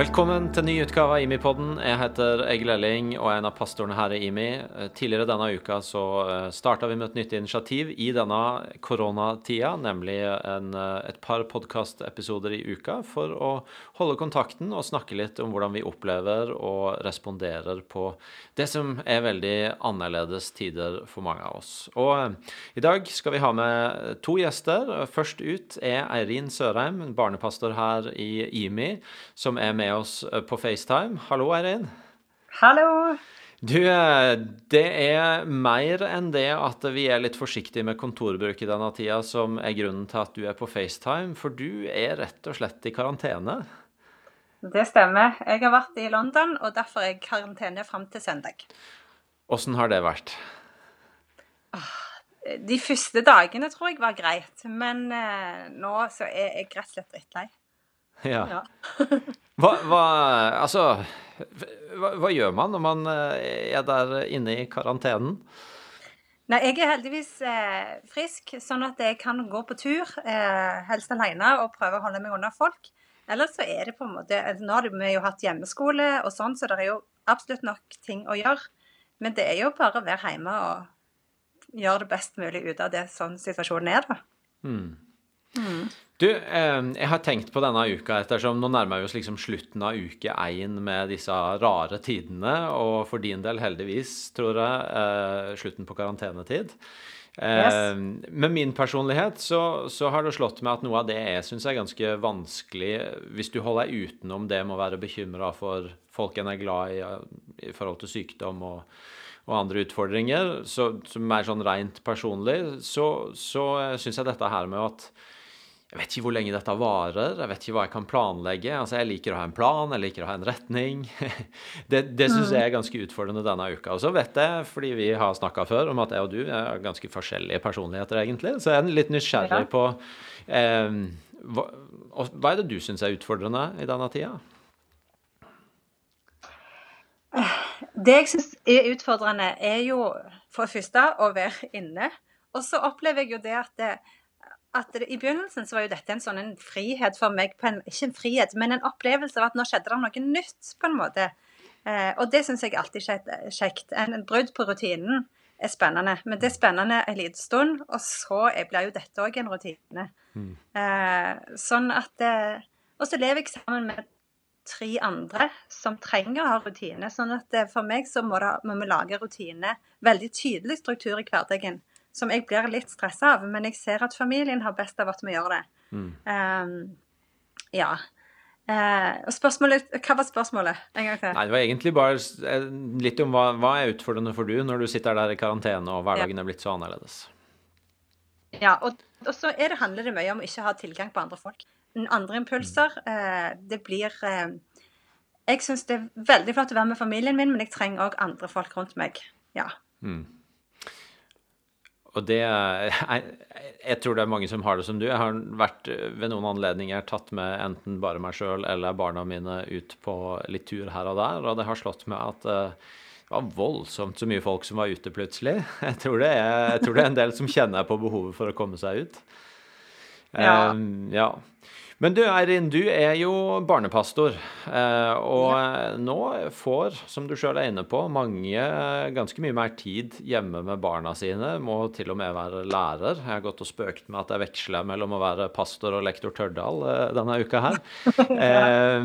Velkommen til ny utgave av IMI-podden. Jeg heter Egil Elling og er en av pastorene her i IMI. Eh, Tidligere denne uka så starta vi med et nytt initiativ i denne koronatida, nemlig en, eh, et par podkastepisoder i uka for å holde kontakten og snakke litt om hvordan vi opplever og responderer på det som er veldig annerledes tider for mange av oss. Og eh, i dag skal vi ha med to gjester. Først ut er Eirin Sørheim, barnepastor her i IMI, som er med oss eh, på FaceTime. Hallo, Eirin. Hallo. Du, eh, det er mer enn det at vi er litt forsiktige med kontorbruk i denne tida som er grunnen til at du er på FaceTime, for du er rett og slett i karantene. Det stemmer. Jeg har vært i London, og derfor er jeg i karantene fram til søndag. Åssen har det vært? De første dagene tror jeg var greit, men eh, nå så er jeg rett og slett drittlei. Ja. Hva, hva Altså, hva, hva gjør man når man eh, er der inne i karantenen? Nei, jeg er heldigvis eh, frisk, sånn at jeg kan gå på tur, eh, helst alene, og prøve å holde meg unna folk. Ellers så er det på en måte Nå har vi jo hatt hjemmeskole og sånn, så det er jo absolutt nok ting å gjøre. Men det er jo bare å være hjemme og gjøre det best mulig ut av det sånn situasjonen er, da. Du, eh, jeg har tenkt på denne uka ettersom nå nærmer vi oss liksom slutten av uke én med disse rare tidene, og for din del heldigvis, tror jeg, eh, slutten på karantenetid. Eh, Yes. Med min personlighet så, så har det slått meg at noe av det jeg syns er ganske vanskelig, hvis du holder deg utenom det med å være bekymra for folk en er glad i i forhold til sykdom og, og andre utfordringer, så, som er sånn rent personlig, så, så syns jeg dette her med at jeg vet ikke hvor lenge dette varer, jeg vet ikke hva jeg kan planlegge. Altså, Jeg liker å ha en plan, jeg liker å ha en retning. Det, det syns jeg er ganske utfordrende denne uka. Og så vet jeg, fordi vi har snakka før, om at jeg og du er ganske forskjellige personligheter, egentlig. Så jeg er litt nysgjerrig på eh, hva, hva er det du syns er utfordrende i denne tida? Det jeg syns er utfordrende, er jo for det første å være inne. Og så opplever jeg jo det at, det, at det, i begynnelsen så var jo dette en sånn en frihet for meg. En, ikke en frihet, men en opplevelse av at nå skjedde det noe nytt, på en måte. Eh, og det syns jeg alltid er kjekt. En, en brudd på rutinen er spennende. Men det er spennende en liten stund, og så blir jo dette òg en rutine. Eh, sånn at eh, Og så lever jeg sammen med tre andre som trenger å ha rutine. Sånn at eh, for meg så må, det, må vi lage rutine. Veldig tydelig struktur i hverdagen. Som jeg blir litt stressa av, men jeg ser at familien har best av at vi gjør det. Ehm, ja. Uh, og spørsmålet Hva var spørsmålet? En gang til. Nei, Det var egentlig bare eh, litt om hva, hva er utfordrende for du når du sitter der i karantene og hverdagen er blitt så annerledes. Ja, og, og så er det, handler det mye om å ikke ha tilgang på andre folk. Andre impulser. Uh, det blir uh, Jeg syns det er veldig flott å være med familien min, men jeg trenger òg andre folk rundt meg. Ja. Og det jeg, jeg tror det er mange som har det som du. Jeg har vært ved noen anledninger tatt med enten bare meg sjøl eller barna mine ut på litt tur her og der, og det har slått meg at eh, det var voldsomt så mye folk som var ute plutselig. Jeg tror det er, jeg tror det er en del som kjenner på behovet for å komme seg ut. Ja. Um, ja. Men du Eirin, du er jo barnepastor, eh, og ja. nå får, som du sjøl er inne på, mange ganske mye mer tid hjemme med barna sine. Må til og med være lærer. Jeg har gått og spøkt med at jeg veksler mellom å være pastor og lektor Tørdal eh, denne uka her. Eh,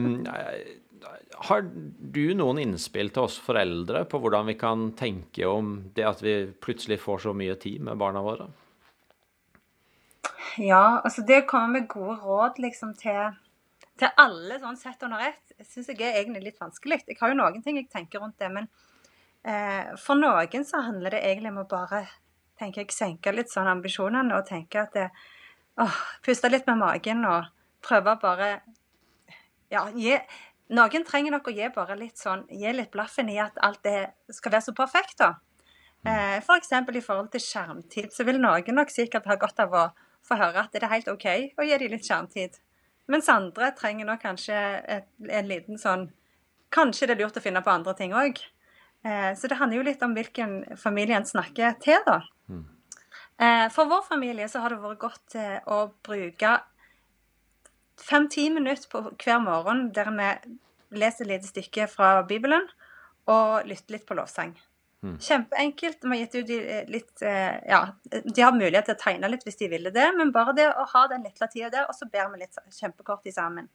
har du noen innspill til oss foreldre på hvordan vi kan tenke om det at vi plutselig får så mye tid med barna våre? Ja, altså det å komme med gode råd liksom til, til alle sånn sett under ett, syns jeg er egentlig litt vanskelig. Jeg har jo noen ting jeg tenker rundt det, men eh, for noen så handler det egentlig om å bare tenker jeg, senke litt sånn ambisjonene og tenke at det, åh, Puste litt med magen og prøve bare Ja, gi Noen trenger nok å gi bare litt sånn Gi litt blaffen i at alt det skal være så perfekt, da. Eh, F.eks. For i forhold til skjermtid, så vil noen nok sikkert ha godt av å få høre at det er helt OK å gi dem litt skjermtid. Mens andre trenger nok kanskje et, en liten sånn Kanskje det er lurt å finne på andre ting òg. Eh, så det handler jo litt om hvilken familie en snakker til, da. Mm. Eh, for vår familie så har det vært godt eh, å bruke fem-ti minutter på hver morgen der vi leser et lite stykke fra Bibelen og lytter litt på lovsang. Mm. Kjempeenkelt. De har gitt ut litt Ja, de har mulighet til å tegne litt hvis de ville det, men bare det å ha den lille tida der, og så ber vi litt kjempekort sammen.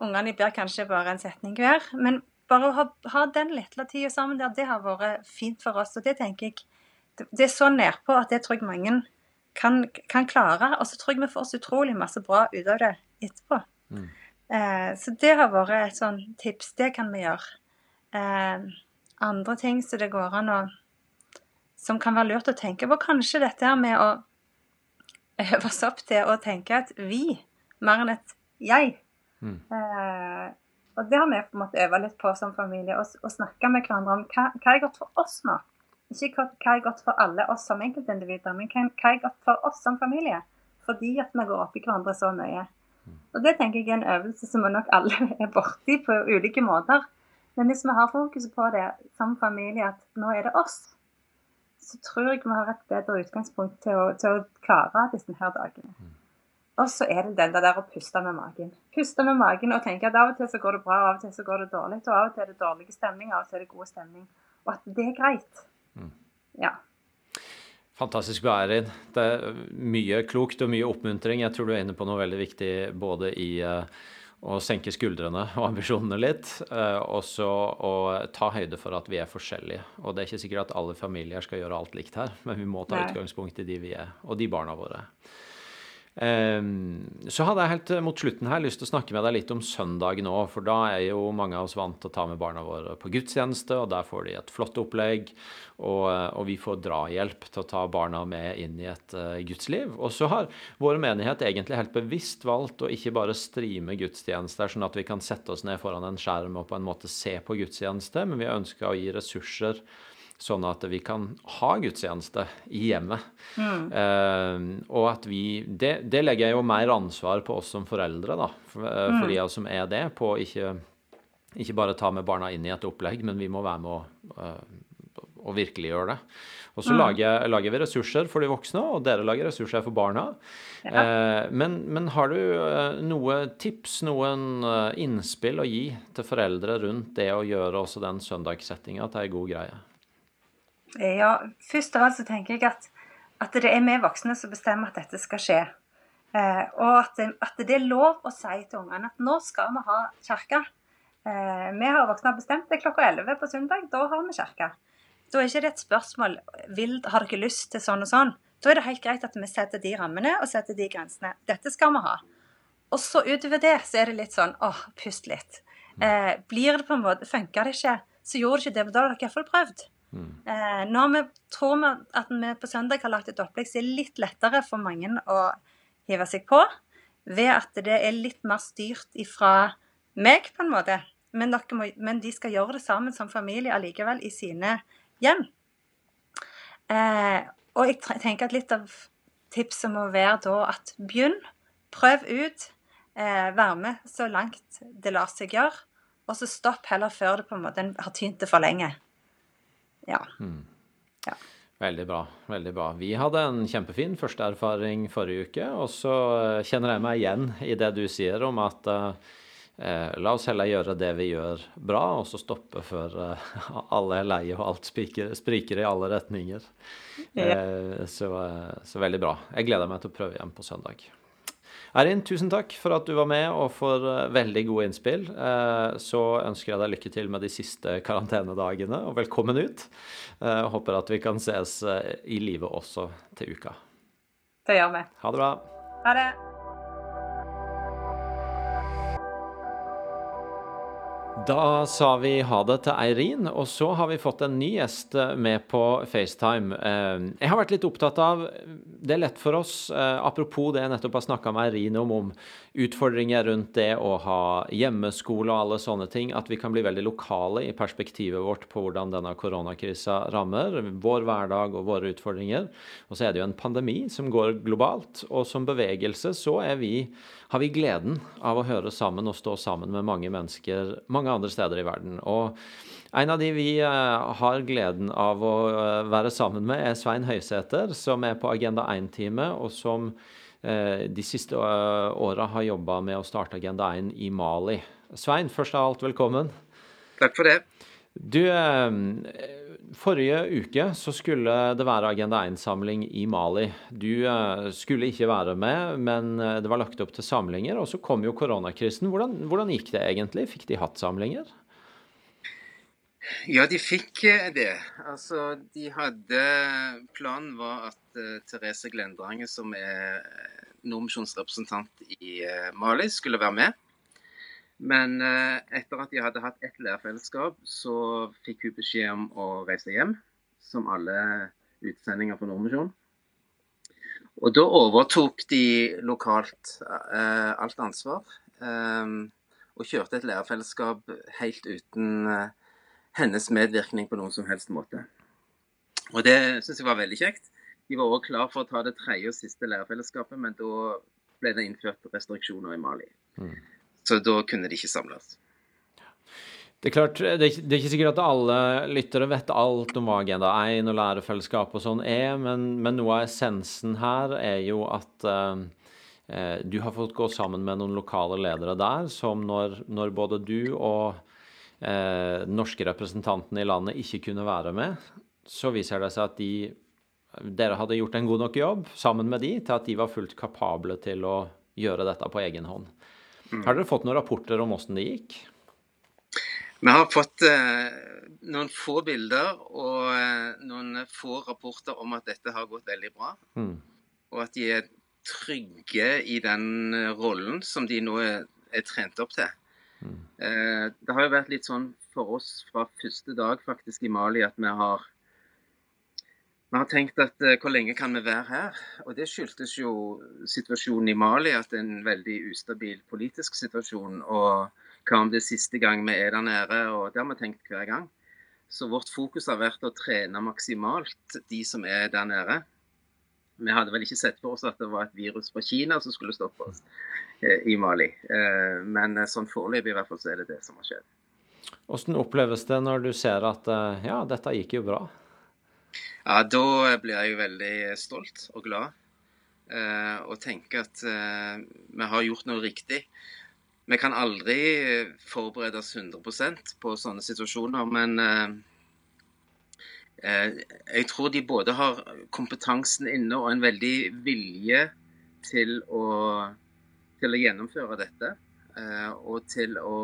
Ungene ber kanskje bare en setning hver, men bare å ha, ha den lille tida sammen der, det har vært fint for oss. Og det tenker jeg Det er så nedpå at det tror jeg mange kan, kan klare. Og så tror jeg vi får så utrolig masse bra ut av det etterpå. Mm. Eh, så det har vært et sånn tips. Det kan vi gjøre. Eh, andre ting som det går an å Som kan være lurt å tenke på. Kanskje dette her med å øve oss opp til å tenke et vi mer enn et jeg. Mm. Eh, og det har vi på en måte øva litt på som familie. Å snakke med hverandre om hva, hva er godt for oss nå. Ikke hva er godt for alle oss som enkeltindivider, men hva er godt for oss som familie. Fordi at vi går opp i hverandre så mye. Mm. Og Det tenker jeg er en øvelse som vi nok alle er borti på ulike måter. Men hvis vi har fokuset på det som familie, at nå er det oss, så tror jeg vi har et bedre utgangspunkt til å, til å klare disse her dagene. Mm. Og så er det den der å puste med magen. Puste med magen og tenke at av og til så går det bra, av og til så går det dårlig. Og av og til er det dårlig stemning, av og til er det god stemning. Og at det er greit. Mm. Ja. Fantastisk bra, Erin. Det er mye klokt og mye oppmuntring. Jeg tror du er inne på noe veldig viktig både i uh, å senke skuldrene og ambisjonene litt. Uh, og så å ta høyde for at vi er forskjellige. Og det er ikke sikkert at alle familier skal gjøre alt likt her, men vi må ta Nei. utgangspunkt i de vi er, og de barna våre. Så hadde jeg helt mot slutten her lyst til å snakke med deg litt om søndag nå. For da er jo mange av oss vant til å ta med barna våre på gudstjeneste, og der får de et flott opplegg. Og, og vi får drahjelp til å ta barna med inn i et uh, gudsliv. Og så har vår menighet egentlig helt bevisst valgt å ikke bare streame gudstjenester, sånn at vi kan sette oss ned foran en skjerm og på en måte se på gudstjeneste, men vi ønsker å gi ressurser sånn at vi kan ha gudstjeneste i hjemmet. Mm. Uh, og at vi det, det, legger jo mer ansvar på oss som foreldre, da, for, uh, mm. for de av oss som er det, på å ikke, ikke bare ta med barna inn i et opplegg, men vi må være med å, å virkelig gjøre det. Og så mm. lager, lager, vi ressurser for de voksne, og dere lager ressurser for barna. Ja. Men, men, har du noe tips, noen innspill å gi til foreldre rundt det å gjøre også den søndagssettinga til ei god greie? Ja, først av alt så tenker jeg at, at det er vi voksne som bestemmer at dette skal skje. Eh, og at at det, er lov å si til ungene at nå skal vi ha kirke. Eh, vi har voksne bestemt det klokka 11 på søndag. Da har vi kirke. Da er ikke det et spørsmål vil, har dere lyst til sånn og sånn. Da er det helt greit at vi setter de rammene og setter de grensene. Dette skal vi ha. Og så utover det så er det litt sånn åh, pust litt. Eh, blir det på en måte, Funker det ikke, så gjorde det ikke det. Men da har dere iallfall prøvd. Mm. Eh, vi tror vi at vi på søndag har lagt et opplegg som er litt lettere for mange å hive seg på, ved at det er litt mer styrt ifra meg, på en måte. Men, må, men de skal gjøre det sammen som familie allikevel i sine hjem. Eh, og jeg tenker at litt av tipset må være da at begynn. Prøv ut. Eh, vær med så langt det lar seg gjøre. Og så stopp heller før det på en måte har tynt det for lenge. Ja. Mm. ja. Veldig bra. veldig bra. Vi hadde en kjempefin første erfaring forrige uke. Og så eh, kjenner jeg meg igjen i det du sier om at uh, la oss heller gjøre det vi gjør bra, og så stoppe før uh, alle er leie og alt spriker, spriker i alle retninger. Ja. Uh, så, så veldig bra. Jeg gleder meg til å prøve igjen på søndag. Erin, tusen takk for at du var med og for uh, veldig gode innspill. Uh, så ønsker jeg deg lykke til med de siste karantenedagene, og velkommen ut. Uh, håper at vi kan ses i live også til uka. Det gjør vi. Ha det bra. Ha det. Da sa vi ha det til Eirin, og så har vi fått en ny gjest eh, med på FaceTime. Eh, jeg har vært litt opptatt av Det er lett for oss, eh, apropos det jeg nettopp har snakka med Eirin om, om utfordringer rundt det å ha hjemmeskole og alle sånne ting, at vi kan bli veldig lokale i perspektivet vårt på hvordan denne koronakrisa rammer vår hverdag og våre utfordringer. Og så er det jo en pandemi som går globalt, og som bevegelse så er vi har vi gleden av å høre sammen og stå sammen med mange mennesker mange andre steder i verden. Og en av de vi eh, har gleden av å eh, være sammen med, er Svein Høysæter, som er på Agenda 1-teamet, og som eh, de siste åra har jobba med å starte Agenda 1 i Mali. Svein, først av alt, velkommen. Takk for det. Du, Forrige uke så skulle det være Agenda 1-samling i Mali. Du uh, skulle ikke være med, men eh, det var lagt opp til samlinger. Og så kom jo koronakrisen. Hvordan, hvordan gikk det egentlig? Fikk de hatt samlinger? Ja, de fikk eh, det. Altså, de hadde Planen var at Therese Glendrange, som er Nordmisjonsrepresentant i Mali, skulle være med. Men eh, etter at de hadde hatt ett lærerfellesskap, så fikk hun beskjed om å reise hjem, som alle utsendinger for Nordmisjonen. Og da overtok de lokalt uh, alt ansvar. Um, og kjørte et lærerfellesskap helt uten uh, hennes medvirkning på noen som helst måte. Og det syns jeg var veldig kjekt. De var òg klar for å ta det tredje og siste lærerfellesskapet, men da ble det innført restriksjoner i Mali. Mm. Så da kunne de ikke samles. Det er klart, det er, ikke, det er ikke sikkert at alle lyttere vet alt om hva Agenda 1 og lærerfellesskap og sånn er, men, men, noe av essensen her er jo at uh, du har fått gå sammen med noen lokale ledere der, som når, når både du og uh, norske representantene i landet ikke kunne være med, så viser det seg at de, dere hadde gjort en god nok jobb sammen med de til at de var fullt kapable til å gjøre dette på egen hånd. Mm. Har dere fått noen rapporter om åssen det gikk? Vi har fått eh, noen få bilder og eh, noen få rapporter om at dette har gått veldig bra. Mm. Og at de er trygge i den eh, rollen som de nå er, er trent opp til. Mm. Eh, det har jo vært litt sånn for oss fra første dag faktisk i Mali at vi har vi har tenkt at uh, hvor lenge kan vi være her? Og det skyldtes jo situasjonen i Mali, at det er en veldig ustabil politisk situasjon. Og hva om det er siste gang vi er der nede? Og det har vi tenkt hver gang. Så vårt fokus har vært å trene maksimalt de som er der nede. Vi hadde vel ikke sett for oss at det var et virus fra Kina som skulle stoppe oss eh, i Mali. Eh, men eh, sånn foreløpig i hvert fall så er det det som har skjedd. Hvordan oppleves det når du ser at eh, ja, dette gikk jo bra? Ja, da blir jeg veldig stolt og glad. Eh, og tenker at eh, vi har gjort noe riktig. Vi kan aldri forberede oss 100% på sånne situasjoner, men eh, jeg tror de både har kompetansen inne og en veldig vilje til å, til å gjennomføre dette. Og til å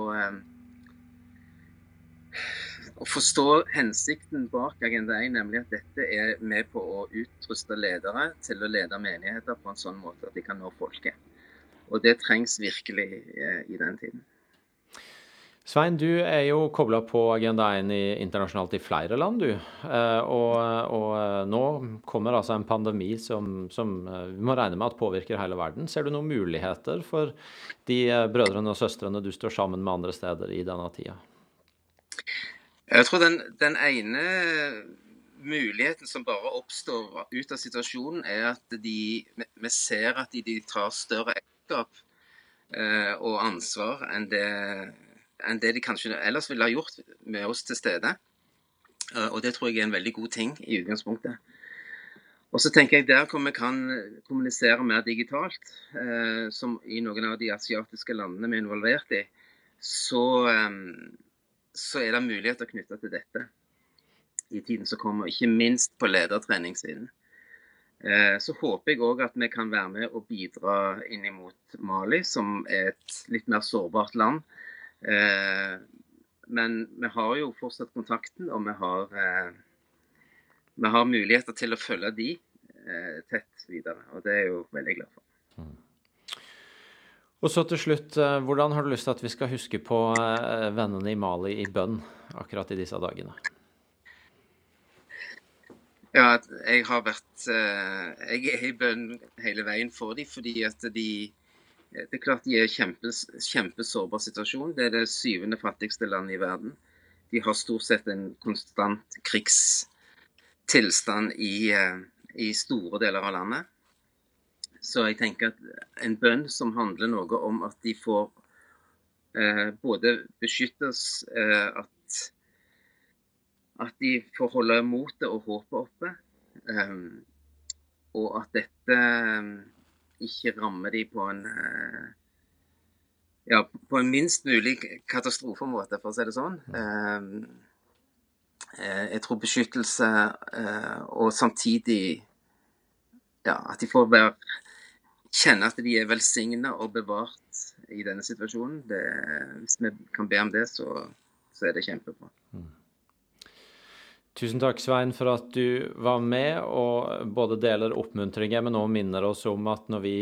å forstå hensikten bak Agenda 1, nemlig at dette er med på å utruste ledere til å lede menigheter på en sånn måte at de kan nå folket. Og det trengs virkelig eh, i den tiden. Svein, du er jo kobla på Agenda 1 i, internasjonalt i flere land, du. Eh, og, og, eh, nå kommer altså en pandemi som, som, vi må regne med at påvirker hele verden. Ser du noen muligheter for de brødrene og søstrene du står sammen med andre steder i denne tida? Jeg tror den, den, ene muligheten som bare oppstår ut av situasjonen, er at de, vi ser at de, de tar større eierskap eh, og ansvar enn det, enn det, de kanskje ellers ville ha gjort med oss til stede. Eh, og det tror jeg er en veldig god ting i utgangspunktet. Og så tenker jeg Der hvor vi kan kommunisere mer digitalt, eh, som i noen av de asiatiske landene vi er involvert i, så, eh, så er det muligheter knytta til dette i tiden som kommer, ikke minst på ledertreningssiden. Eh, så håper jeg òg at vi kan være med og bidra inn mot Mali, som er et litt mer sårbart land. Eh, men vi har jo fortsatt kontakten, og vi har, eh, vi har muligheter til å følge de tett videre. Og det er jeg jo veldig glad for. Og så til slutt, eh, hvordan har du lyst til at vi skal huske på eh, vennene i Mali i bønn akkurat i disse dagene? Ja, jeg har vært eh, Jeg er i bønn hele veien for dem, fordi at de Det er klart de er i kjempe, kjempesårbar situasjon. Det er det syvende fattigste landet i verden. De har stort sett en konstant krigstilstand i, i store deler av landet. Så jeg tenker at en bønn som handler noe om at de får eh, både beskyttes, eh, at, at de får holde motet og håpet oppe, eh, og at dette eh, ikke rammer de på en eh, ja, på en minst mulig katastrofemåte, for å si det sånn. Eh, jeg tror beskyttelse og samtidig ja, at de får være kjenne at de er velsigna og bevart i denne situasjonen. Det, hvis vi kan be om det, så, så er det kjempebra. Mm. Tusen takk, Svein, for at du var med og både deler oppmuntringer, men også minner oss om at når vi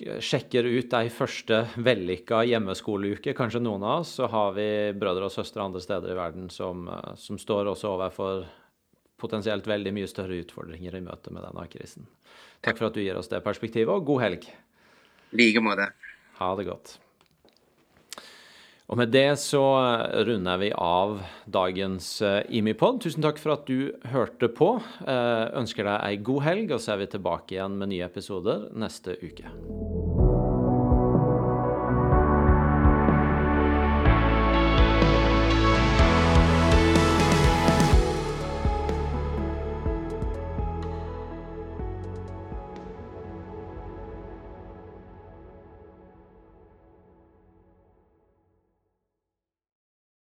sjekker ut de første vellykka hjemmeskoleuke, kanskje noen av oss, så har vi brødre og søstre andre steder i verden som, som står også overfor potensielt veldig mye større utfordringer i møte med denne krisen. Takk for at du gir oss det perspektivet, og god helg. I like måte. Ha det godt. Og med det så runder vi av dagens eh, Imipod. Tusen takk for at du hørte på. Eh, ønsker deg ei god helg, og så er vi tilbake igjen med nye episoder neste uke.